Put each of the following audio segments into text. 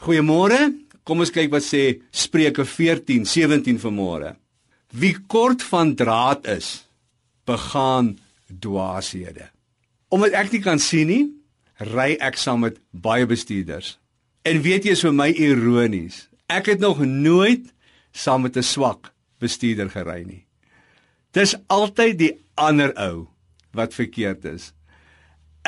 Goeiemôre. Kom ons kyk wat sê Spreuke 14:17 vanmôre. Wie kort van draad is, begaan dwaashede. Omdat ek nie kan sien nie, ry ek saam met baie bestuurders. En weet jy is vir my ironies. Ek het nog nooit saam met 'n swak bestuurder gery nie. Dis altyd die ander ou wat verkeerd is.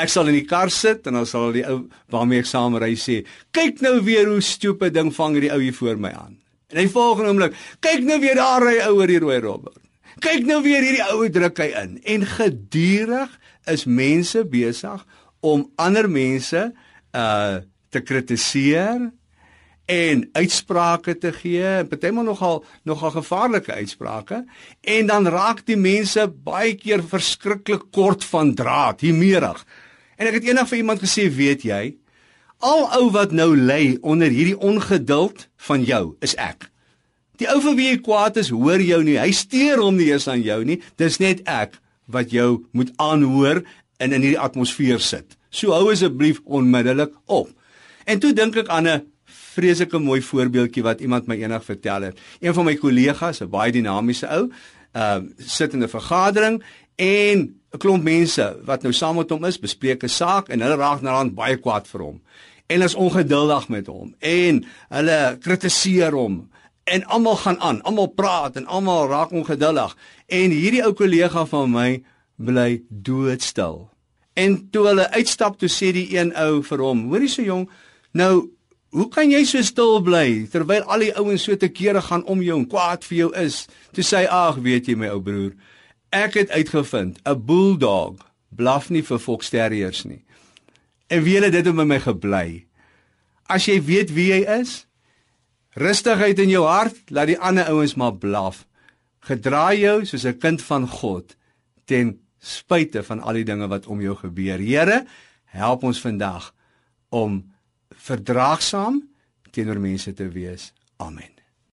Ek sal in die kar sit en dan sal die ou waarmee ek saam ry sê, "Kyk nou weer hoe stupid ding vang hierdie ou hier voor my aan." En hy volgende oomblik, "Kyk nou weer daar ry ou oor die rooi robber." Kyk nou weer hierdie ou druk hy in. En gedurig is mense besig om ander mense uh te kritiseer en uitsprake te gee, partymal nogal nogal gevaarlike uitsprake en dan raak die mense baie keer verskriklik kort van draad, hiemerig. En ek het eendag vir iemand gesê, weet jy, al ou wat nou lê onder hierdie ongeduld van jou is ek. Die ou vir wie jy kwaad is, hoor jou nie. Hy steur hom nie eens aan jou nie. Dis net ek wat jou moet aanhoor en in hierdie atmosfeer sit. So hou asseblief onmiddellik op. En toe dink ek aan 'n vreeslike mooi voorbeeldjie wat iemand my eendag vertel het. Een van my kollegas, 'n baie dinamiese ou, ehm uh, sit in 'n vergadering en 'n klomp mense wat nou saam met hom is, bespreek 'n saak en hulle raak aan baie kwaad vir hom. En is ongeduldig met hom en hulle kritiseer hom en almal gaan aan, almal praat en almal raak ongeduldig. En hierdie ou kollega van my bly doodstil. En toe hulle uitstap, toe sê die een ou vir hom: "Hoorie so jong, nou Hoe kan jy so stil bly terwyl al die ouens so te kere gaan om jou en kwaad vir jou is? Toe sê hy: "Ag, weet jy my ou broer, ek het uitgevind, 'n bulldog blaf nie vir foxterriers nie." En wie het dit met my gebly? As jy weet wie jy is, rustigheid in jou hart, laat die ander ouens maar blaf. Gedraai jou soos 'n kind van God ten spyte van al die dinge wat om jou gebeur. Here, help ons vandag om verdraagsaam teenoor mense te wees. Amen.